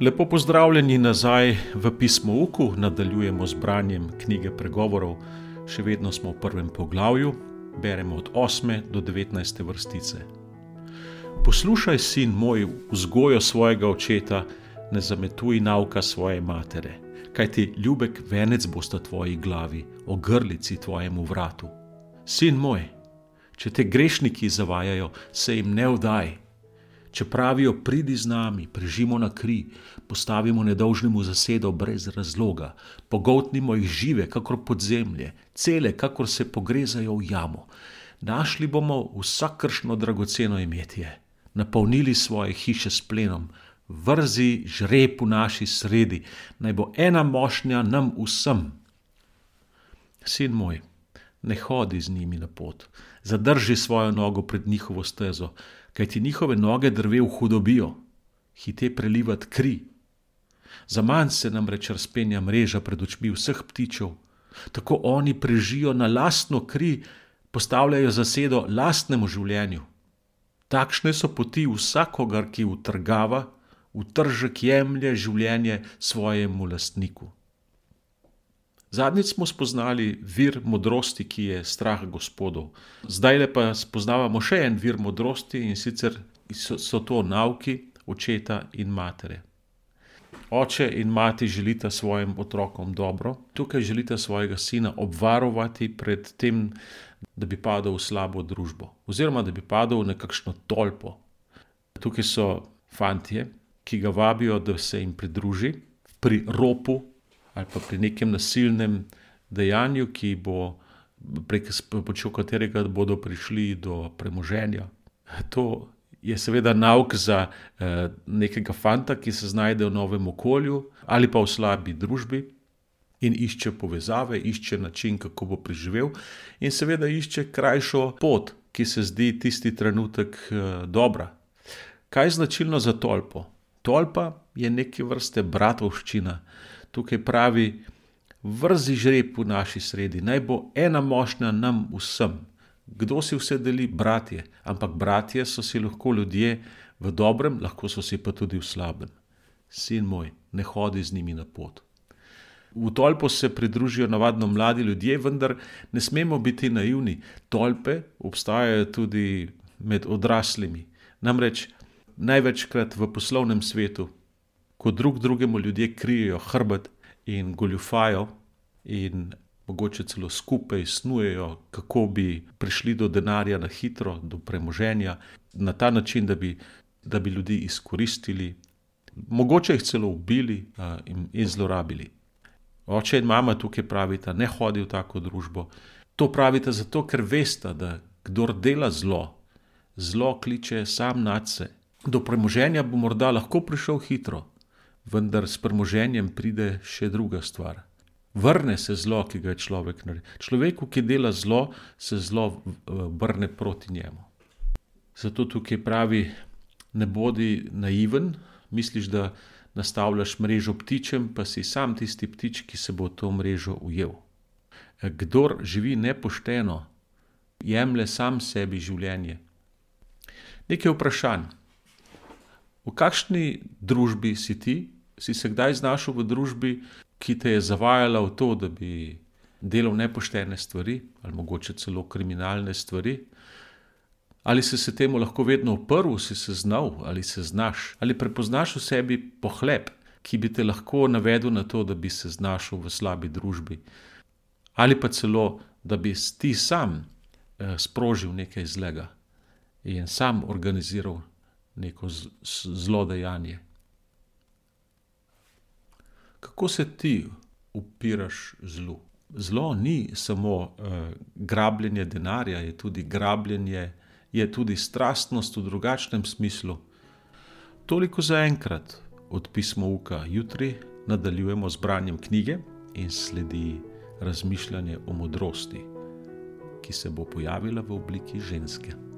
Lepo pozdravljeni nazaj v pismo Uku, nadaljujemo z branjem knjige pregovorov. Še vedno smo v prvem poglavju, beremo od 8. do 19. vrstice. Poslušaj, sin moj, vzgojo svojega očeta, ne zametuj nauka svoje matere, kaj ti ljubek venec bosta tvoji glavi, ogrlici tvojemu vratu. Sin moj, če te grešniki zavajajo, se jim ne vdaj. Če pravijo, pridi z nami, prežimo na kri, postavimo nedolžnemu zasedo brez razloga, pogotnimo jih žive, kakor podzemlje, cele, kakor se pogrezajo v jamo. Našli bomo vsakršno dragoceno imetje, napolnili svoje hiše s plenom, vrzi žreb v naši sredi, naj bo ena mošnja nam vsem. Sin moj, ne hodi z njimi na pot, zadrži svojo nogo pred njihovo stezo kaj ti njihove noge drve v hudobijo, hite prelivati kri. Za manj se nam reče razpenja mreža pred očmi vseh ptičev, tako oni prežijo na lastno kri, postavljajo zasedo lastnemu življenju. Takšne so poti vsakogar, ki utrgava, v tržek jemlje življenje svojemu lastniku. Zadnjič smo spoznali vir modrosti, ki je strah gospodov. Zdaj pa spoznavamo še en vir modrosti in sicer so, so to nauki očeta in matere. Oče in mati želita svojim otrokom dobro, tukaj želita svojega sina obvarovati pred tem, da bi padel v slabo družbo, oziroma da bi padel v nekakšno tolpo. Tukaj so fantje, ki ga vabijo, da se jim pridruži pri ropu ali pa pri nekem nasilnem dejanju, ki bo prek katerega bodo prišli do premoženja. To je seveda nauk za eh, nekega fanta, ki se znajde v novem okolju ali pa v slabi družbi. In išče povezave, išče način, kako bo preživel, in seveda išče krajšo pot, ki se zdi tisti trenutek eh, dobra. Kaj je značilno za tolpo? Tolpa je neke vrste bratovščina, tukaj pravi, vrzi žreb v naši sredi, naj bo ena mošnja nam vsem. Kdo si vse deli? Bratje. Ampak bratje so si lahko ljudje v dobrem, lahko so si pa tudi v slabem. Sin moj, ne hodi z njimi na pot. V tolpo se pridružijo navadno mladi ljudje, vendar ne smemo biti naivni. Tolpe obstajajo tudi med odraslimi. Namreč največkrat v poslovnem svetu ko drug drugemu ljudje krijejo hrbet in goljufajo, in mogoče celo skupaj snujejo, kako bi prišli do denarja na hitro, do premoženja, na ta način, da bi, da bi ljudi izkoristili, mogoče jih celo ubili in, in zlorabili. Oče in mama tukaj pravita, ne hodi v tako družbo. To pravite zato, ker veste, da kdor dela zlo, zlo kliče sam nad se. Do premoženja bo morda lahko prišel hitro, vendar s premoženjem pride še druga stvar. Vrne se zlo, ki ga je človek naredil. Človeku, ki dela zlo, se zlo vrne proti njemu. Zato tukaj pravi: ne bodi naiven, misliš, da nastavljaš mrežo ptičem, pa si sam tisti ptič, ki se bo to mrežo ujel. Kdor živi nepošteno, jemlje sam sebi življenje. Nekaj vprašanj. V kakšni družbi si ti, si se kdaj znašel v družbi, ki te je zavajala v to, da bi delal nepoštene stvari ali mogoče celo kriminalne stvari? Ali si se temu lahko vedno uprl, si se znal ali se znaš, ali prepoznaš v sebi pohlep, ki bi te lahko navedel na to, da bi se znašel v slabi družbi, ali pa celo, da bi ti sam eh, sprožil nekaj zlega in sam organiziral neko zlo dejanje. Kako se ti upiraš zlu? Zlo ni samo uh, grabljenje denarja, je tudi grabljenje, je tudi strastnost v drugačnem smislu. Toliko za enkrat od pisma Uka, jutri nadaljujemo z branjem knjige in sledi razmišljanje o modrosti, ki se bo pojavila v obliki ženske.